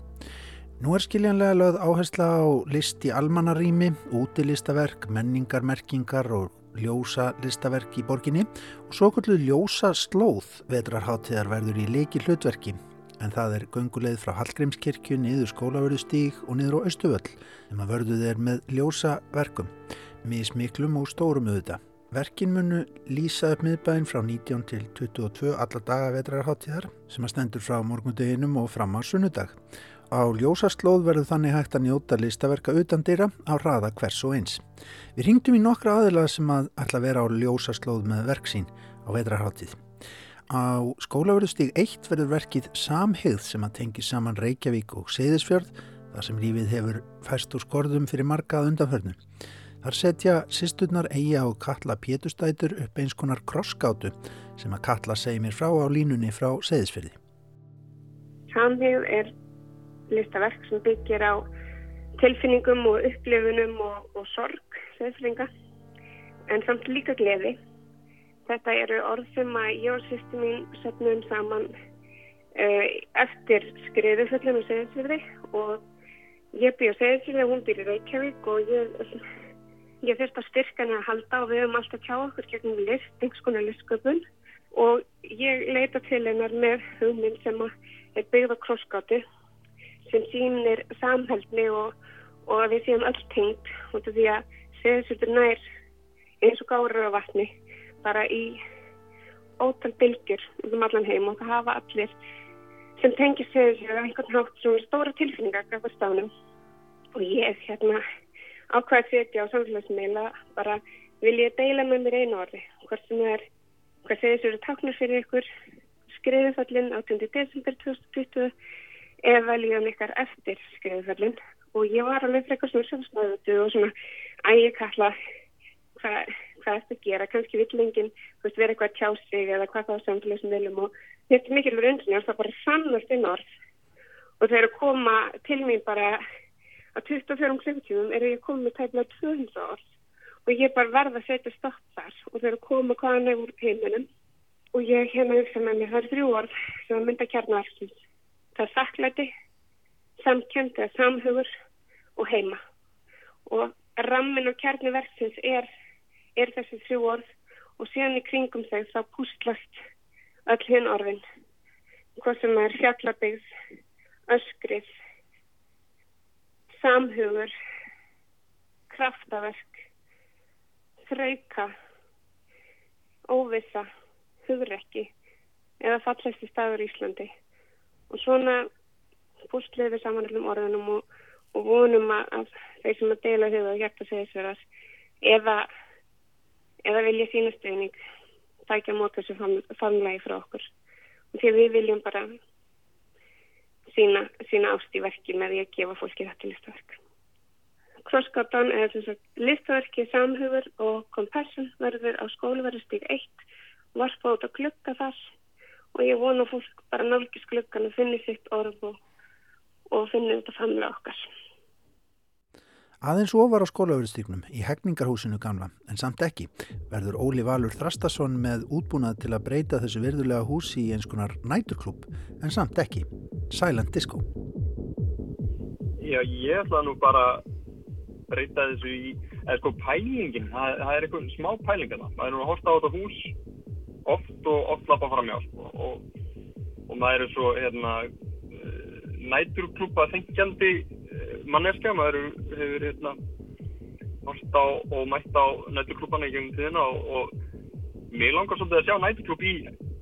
Nú er skiljanlega lögð áhersla á list í almannarými, útilistaverk, menningarmerkingar og ljósa listaverk í borginni og svo kvöldu ljósa slóð vetrarháttíðar verður í leiki hlutverki en það er gönguleið frá Hallgrímskirkju niður skólavörðustíg og niður á Östuvöll sem að vörðuð er með ljósa verkum, mismiklum og stórum auðvita. Verkin munu lýsa upp miðbæinn frá 19 til 22 alla daga vetrarháttíðar sem að stendur frá morgundeginum og fram á sunnudag. Á ljósaslóð verður þannig hægt að njóta listaverka utan dýra á raða hvers og eins. Við ringdum í nokkra aðilað sem að ætla að vera á ljósaslóð með verk sín á vetrarháttíð. Á skólaverðustíg 1 verður verkið Samhigð sem að tengi saman Reykjavík og Seyðisfjörð þar sem lífið hefur fæst úr skorðum fyrir markað undanförnu. Þar setja sýsturnar Eija og Katla Pétustætur upp eins konar krossgátu sem að Katla segi mér frá á línunni frá Seyðisfjörði. Samhegð er listaverk sem byggir á tilfinningum og upplifunum og, og sorg seðflinga en samt líka gleði. Þetta eru orð sem að ég og sýstu mín setnum saman uh, eftir skriðuföllum og seðisfjörði og ég býð á seðisfjörði og hún býr í Reykjavík og ég, ég þurft að styrka henni að halda og við höfum alltaf tjá okkur gegnum list, einhvers konar listsköpun. Og ég leita til hennar með hugmynd sem er byggð á krossgátu sem sýnir samhældni og, og að við séum öll tengt út af því að seðisfjörður nær eins og gáður á vatni bara í ótal bylgjur um allan heim og það hafa allir sem tengir sig á einhvern hátt sem er stóra tilfinningar af stafnum og ég hérna ákvæði setja á samfélagsmeila bara vil ég deila með mér einu orði hvort sem er, hvað segir sér taknur fyrir ykkur skriðufallin 18. desember 2020 eða líðan ykkar eftir skriðufallin og ég var alveg frekar svona samsnaðutu og svona ægir kalla hvað er þetta að gera, kannski vill enginn vera eitthvað tjá sig eða hvað það er samfélagsum viljum. Og þetta er mikilvægur undrunni og það bara sannast inn orð. Og eru að koma til mín bara á 24 klukkutífum eru ég að með tæmlega 200 orð. Og ég bara verða að setja stopp þar. Og eru að koma hvaðan er úr heiminum. Og ég hérna hugsa með mér það eru þrjú orð sem að mynda kjarnaverkins það er þakklæti, samkjönd eða samhugur og heima. Og rammin og kjarnaverkins er er þessi þrjú orð og síðan í kringum þau þá pústlast öll hinn orðin. Hvað sem er fjallabigð öskrið samhugur kraftaverk þrauka óvisa hugrekki eða fallæsti staður Íslandi og svona pústlið við saman öllum orðinum og, og vonum að þeir sem að deila huga og hjætta sig þessar eða eða vilja sína stuðning tækja á móti þessu framlagi frá okkur. Og því að við viljum bara sína, sína ást í verki með því að gefa fólki þetta listaverk. Krossgatan er sem sagt listaverki samhugur og compassion verður á skólaverðustík 1 varpa út á glugga þar og ég vona að fólk bara nálgis gluggan og finni sitt orð og, og finni þetta framlega okkar. Aðeins ofar á skólaverðstíknum í hegningarhúsinu gamla, en samt ekki, verður Óli Valur Þrastason með útbúnað til að breyta þessu virðulega húsi í eins konar næturklub, en samt ekki. Silent Disco. Já, ég ætla nú bara að breyta þessu í, eða sko pælingin, það, það er eitthvað smá pælingana. Maður er nú að horta á þetta hús oft og oft lappa fram hjá. Sko, og, og maður er svo hérna, eh, næturklúpa þengjandi manneska, maður hefur- hérna, hort á og mætt á næturklúpana í gegnum tíðina og, og mér langar svolítið að sjá næturklúp í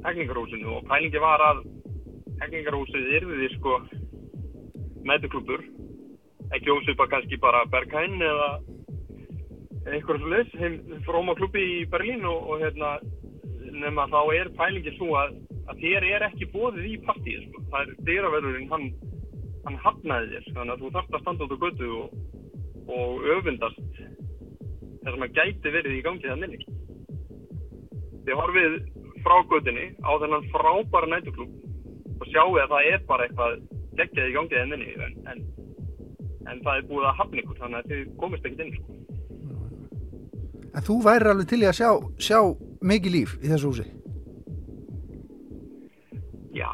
hegningarhúsinu. Og pælingi var að hegningarhúsið yrði sko næturklúpur ekki ósvipa kannski bara Berghain eða svo leys heim fróma klubbi í Berlín og, og hérna nema þá er pælingi svo að, að þér er ekki bóðið í partíið sko. það er dyraverðurinn hann, hann hafnaði þér þannig að þú þarft að standa út á götu og, og öfundast það sem að gæti verið í gangi það minni þið horfið frá götunni á þennan frábæra nætuklub og sjáu að það er bara eitthvað geggjað í gangi það minni en, en, en það er búið að hafna ykkur þannig að þið komist ekkert inn sko. En þú væri alveg til í að sjá, sjá mikið líf í þessu húsi. Já,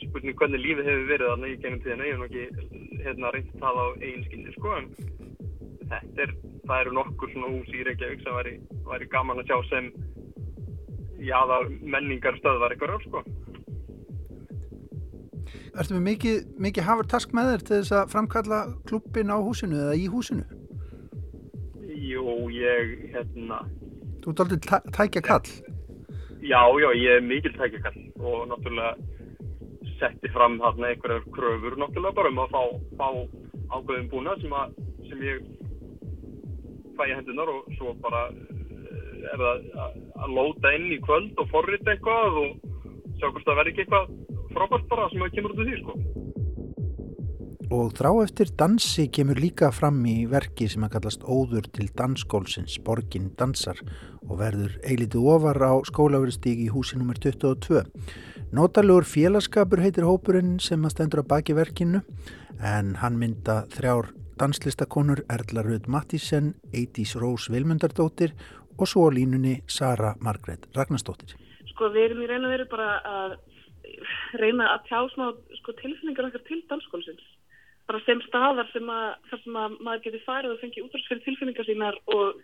spurning hvernig lífið hefur verið þarna í gennum tíðina, ég hef nú ekki hérna reynt það á eigin skinni, sko, en þetta er, það eru nokkur svona hús í Reykjavík sem væri, væri gaman að sjá sem jáða menningar stöðvar eitthvað, sko. Ertu með mikið, mikið hafur task með þér til þess að framkalla klubbin á húsinu eða í húsinu? Jú, ég, hérna, Þú ert aldrei tæ tækja kall. já, já, ég er mikil tækjakall og náttúrulega setti fram þarna einhverjar kröfur náttúrulega bara um að fá, fá ákveðin búna sem, að, sem ég fæ í hendunar og svo bara eh, er það að, lóta inn í kvöld og forrita eitthvað og sjá hvort það verði ekki eitthvað frábært bara sem að kemur út af því sko. Og þrá eftir dansi kemur líka fram í verki sem að kallast Óður til dansskólsins, Borgin dansar og verður eilítið ofar á skólaverðstík í húsi nr. 22. Nótalegur félagskapur heitir hópurinn sem að stendur að baki verkinu en hann mynda þrjár danslistakonur Erla Röð Mattísen, Eidís Rós Vilmundardóttir og svo línunni Sara Margrét Ragnarsdóttir. sko við erum í og veru bara að reyna að tjá smá sko, tilfinningar okkar til dansskólsins bara sem staðar sem að, sem að maður geti farið og fengið útráðs fyrir tilfinningar sínar og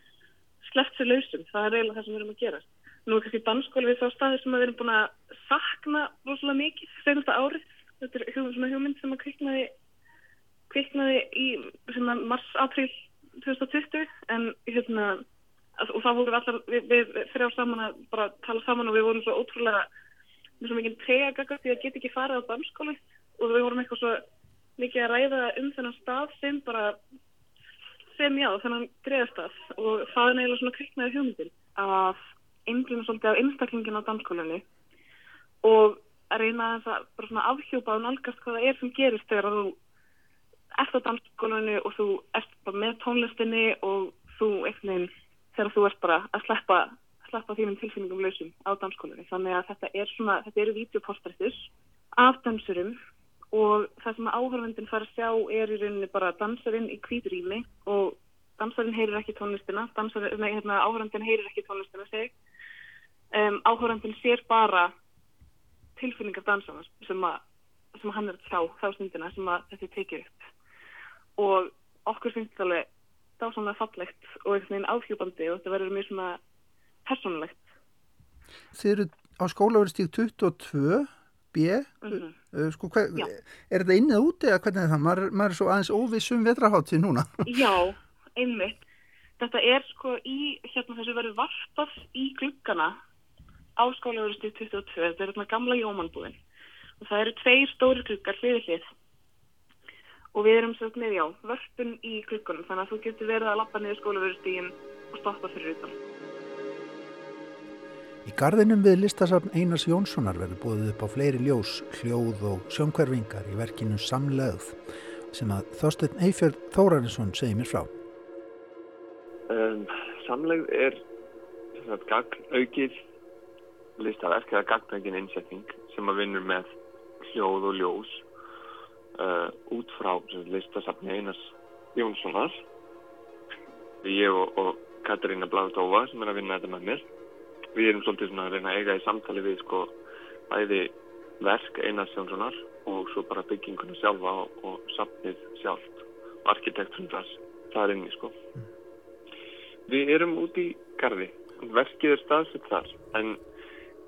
sleppt sér lausum. Það er eiginlega það sem við erum að gera. Nú er kannski dansskóli við þá staðir sem við erum búin að sakna rosalega mikið senasta árið. Þetta er svona hugmynd sem að kviknaði kviknaði í svona mars-april 2020 en hérna og það voru við allar við, við, við þrjá saman að bara tala saman og við vorum svo ótrúlega með svo mikið trega því að geta ekki farið á dansskóli og við vorum eitthvað svo mikið að ræða um þennan stað sem bara sem já, þennan greiðastað. Og það er neila svona kviknaði hugmyndin að einblina svolítið af einstaklingin á dansskólinni og að reyna þess að bara svona afhjúpa og nálgast hvað það er sem gerist þegar þú ert á dansskólinni og þú ert bara með tónlistinni og þú veginn þegar þú ert bara að sleppa sleppa þínum tilfinningum lausum á dansskólinni þannig að þetta er svona, þetta eru videoportrættir af dansurum og það sem áhörfundin fara að sjá er í rauninni bara dansarinn í kvíturými og dansarinn heyrir ekki tónlistina dansarinn, hérna, áhörfundin heyrir ekki tónlistina seg um, áhörfundin sér bara tilfinningar dansarnas sem, sem hann er að sjá þá stundina sem þetta tekið upp. Og okkur finnst þetta alveg dásamlega fallegt og einhvern veginn áhjúpandi og þetta verður mjög svona persónulegt. Þið eru á skólaverðstík 22 B. Mhm. uh, sko, hver, er þetta innið úti eða hvernig er það? Maður, maður er svo aðeins óvissum vetraháttið núna. Já, einmitt. Þetta er sko í, hérna þessu verður varpað í gluggana á skólaverðustu 22. Þetta er hérna gamla jómanbúðin. Og það eru tveir stóri gluggar hliði hlið. Og við erum svo með, já, vörpun í gluggunum. Þannig að þú getur verið að lappa niður skólaverðustígin og stoppa fyrir utan. Í garðinum við listasafn Einars Jónssonar verður búið upp á fleiri ljós, hljóð og sjónkverfingar í verkinu Samlegð sem að Þorsteinn Eifjörð Þórarinsson segir mér frá. Um, samlegð er aukið listaverk eða gagnaugin innsetning sem að vinnur með hljóð og ljós uh, út frá listasafni Einars Jónssonar. Ég og, og Katarína Bláðdófa sem er að vinna þetta með mér. Við erum svolítið svona að reyna að eiga í samtali við sko bæði verk Einars Jónssonar og svo bara bygginguna sjálfa og, og safnið sjálft og arkitekturinn þess þar inni sko. Við erum út í garði. Verkið er staðsett þar en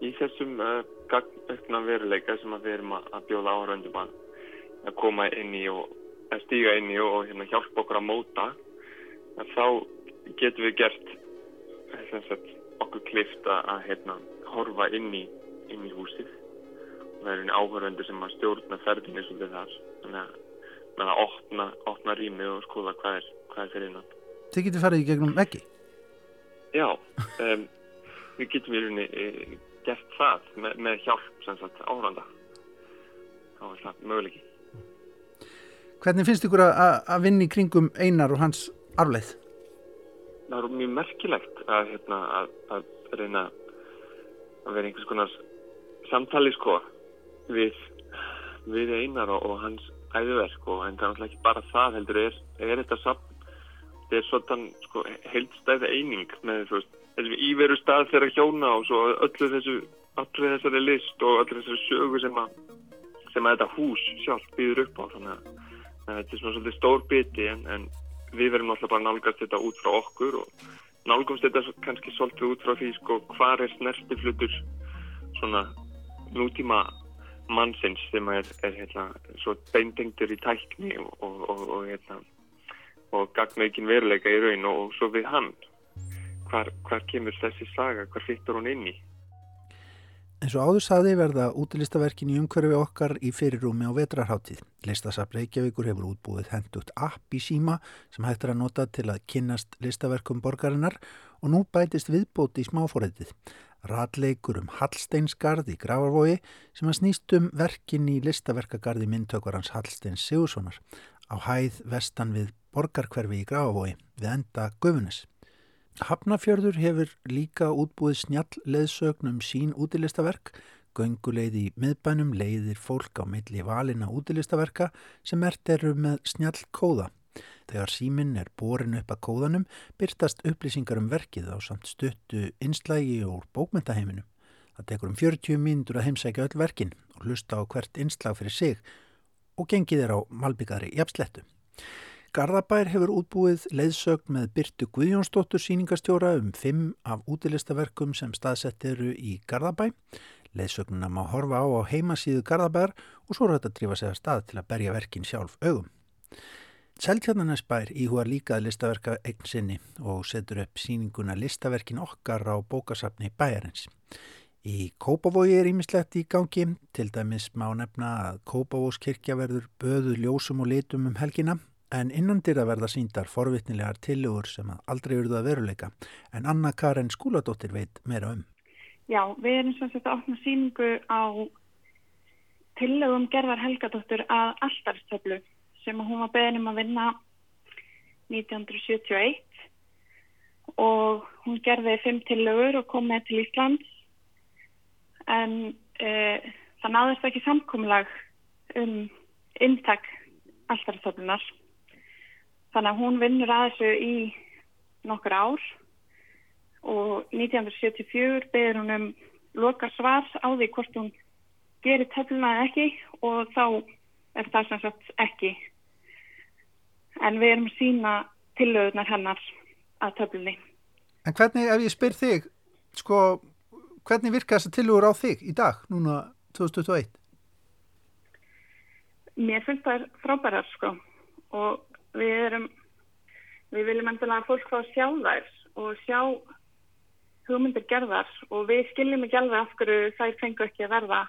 í þessum uh, gagnaukna veruleika sem að við erum að, að bjóða áhöröndum að, að koma inn í og að stíga inn í og, og hérna, hjálpa okkur að móta að þá getum við gert eh, sem sagt, okkur klift að, hérna, horfa inn í, inn í húsið. Og það eru áhöröndur sem að stjórna ferðinni svolítið þar. Þannig að, að opna, opna rými og skoða hvað er, hvað er fyrir innan. Þið getur farið í gegnum veggi. Já, um, við getum í rauninni e, gert það með, með hjálp áhöranda þá er það möguleiki. Hvernig finnst ykkur að- að í kringum Einar og hans arfleið? Það er mjög merkilegt að, hérna, að, að reyna að vera einhvers konar samtali sko við, við einar og, og hans æðuverk og en það er ekki bara það heldur er, er þetta safn þetta er svona sko, heildstæð eining með veist, íveru stað þeirra hjóna og svo öllu þessu öllu þessari list og öllu þessari sögu sem að, sem að þetta hús sjálf býður upp á. Þannig að þetta er svona svolítið stór biti en, en við verðum náttúrulega bara nálgast þetta út frá okkur og nálgumst þetta kannski svolítið út frá því sko hvar er snertiflutur svona nútíma mannsins sem er, er hérna, svo beintengtur í tækni og, og, og, og, hérna, og gagnaukin veruleika í raun og, svo við hann. Hvar, hvar kemur þessi saga, hvar fyttur hún inn í En svo áður saði verða útilistaverkin í umhverfi okkar í fyrirrúmi á vetrarháttíð. Listasafn Reykjavíkur hefur útbúið hendugt app í síma sem hægt er að nota til að kynnast listaverkum borgarinnar og nú bætist viðbóti í smáfórætið. Ratleikur um Hallsteinsgarð í Gravarvogi sem að snýst um verkin í listaverkagarði myndtökvarans Hallsteins Sigurssonar á hæð vestan við borgarkverfi í Gravarvogi við enda Gufunes. Hafnafjörður hefur líka útbúið snjall leðsögn um sín útilistaverk, gönguleið í miðbænum leiðir fólk á milli valina útilistaverka sem mert eru með snjall kóða. Þegar síminn er borin upp að kóðanum byrtast upplýsingar um verkið á samt stuttu einslægi og bókmyndaheiminum. Það tekur um 40 mínútur að heimsækja öll verkin og hlusta á hvert einslag fyrir sig og gengið er á malbyggari jafnslettu. Garðabær hefur útbúið leiðsögn með Byrtu Guðjónsdóttur síningastjóra um fimm af útilistaverkum sem staðsett eru í Garðabæ. Leiðsögnuna má horfa á á heimasíðu Garðabær og svo þetta að drífa sig að stað til að berja verkin sjálf augum. Seltjarnanesbær íhugar líka listaverka eign sinni og setur upp síninguna listaverkin okkar á bókasafni bæjarins. Í Kópavogi er ímislegt í gangi, til dæmis má nefna að Kópavóskirkja verður böðu ljósum og litum um helgina en innan dyr að verða síndar forvitnilegar tillögur sem aldrei eruðu að veruleika. En Anna Karen Skúladóttir veit meira um. Já, við erum sem sagt að opna síningu á tillögum Gerðar Helgadóttur að alltarstöflu sem hún var beðin um að vinna 1971 og hún gerði fimm tillögur og kom með til Íslands. En e, það náðist ekki samkomlag um inntak alltarstöflunar þannig að hún vinnur að þessu í nokkur ár og 1974 beður hún um loka svar á því hvort hún gerir töfluna eða ekki og þá er það sem sagt ekki. En við erum að sína tillögurnar hennar að töflunni. En hvernig, ef ég spyr þig, sko, hvernig virka þessar tillögur á þig í dag, núna 2021? Mér finnst það frábærar sko og við erum, við viljum endilega að fólk fá að sjá þær og sjá hugmyndir gerðar og við skiljum ekki alveg af hverju þær fengu ekki að verða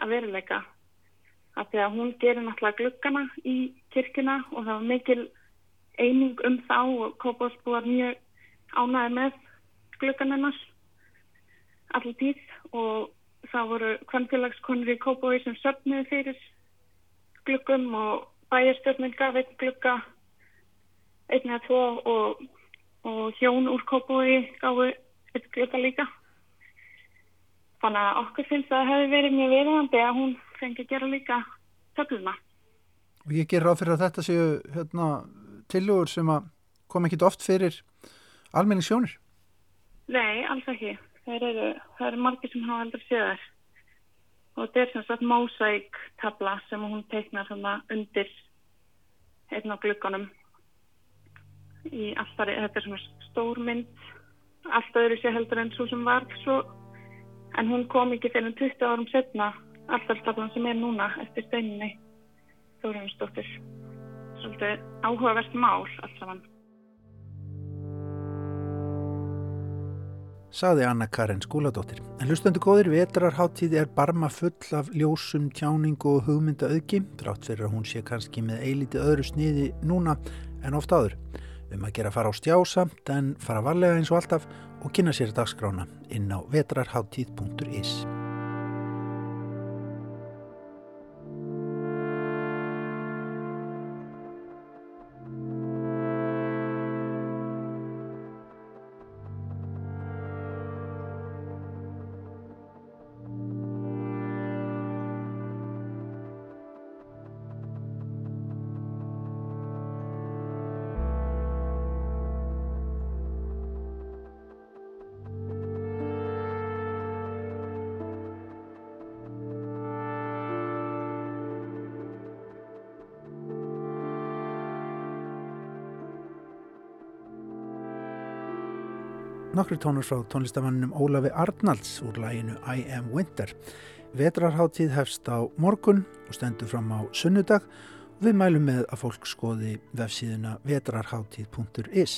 að veruleika. Af því að hún gerir náttúrulega gluggana í kirkuna og það var mikil eining um þá og Kópásbúar mjög ánæði með gluggan hennar. allir tíð og það voru kvannfélagskonur í Kópói sem söfnuði fyrir gluggum og bæjarstjórnin gaf einn glugga einn eða tvo og, og hjón úr Kópói gafu einn glugga líka. Þannig að okkur finnst að það hefði verið mjög viðhandi að hún fengi að gera líka töfluna. Og ég ger ráð fyrir að þetta séu hérna, tilugur sem að kom ekkit oft fyrir almenningssjónir. Nei, alls ekki. Það eru, það eru margir sem hafa aldrei séð þær. Og þetta er sem sagt mósæk tabla sem hún teiknar undir einn á glugganum. Í alltaf, þetta er svona stór mynd, allt öðru sé heldur en svo sem var svo, en hún kom ekki fyrir 20 árum setna, alltaf tablan sem er núna eftir steininni Þórunsdóttir. Svolítið áhugavert mál allt saman. Saði Anna Karin Skúladóttir. En hlustendu góðir vetrarháttíð er barma full af ljósum, tjáningu og hugmynda auðgi, drátt fyrir að hún sé kannski með eilítið öðru sniði núna en oft áður. Um að gera fara á stjásamt en fara varlega eins og alltaf og kynna sér dagskrána inn á vetrarháttíð.is. Nokkri tónur frá tónlistamanninum Ólafi Arnalds úr læginu I Am Winter. Vetrarháttíð hefst á morgun og stendur fram á sunnudag og við mælum með að fólk skoði vefsíðuna vetrarháttíð.is.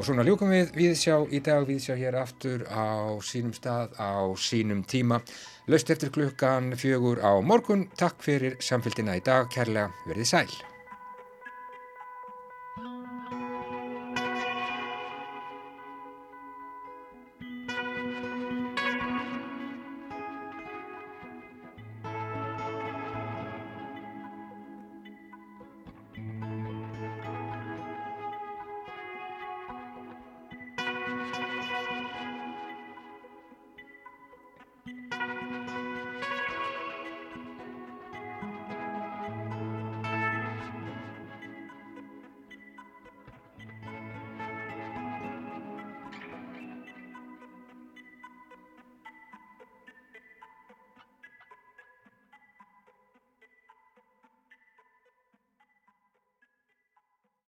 Og svona ljúkum við viðsjá í dag, viðsjá hér aftur á sínum stað, á sínum tíma. Laust eftir klukkan fjögur á morgun. Takk fyrir samfélgina í dag, kærlega verið sæl.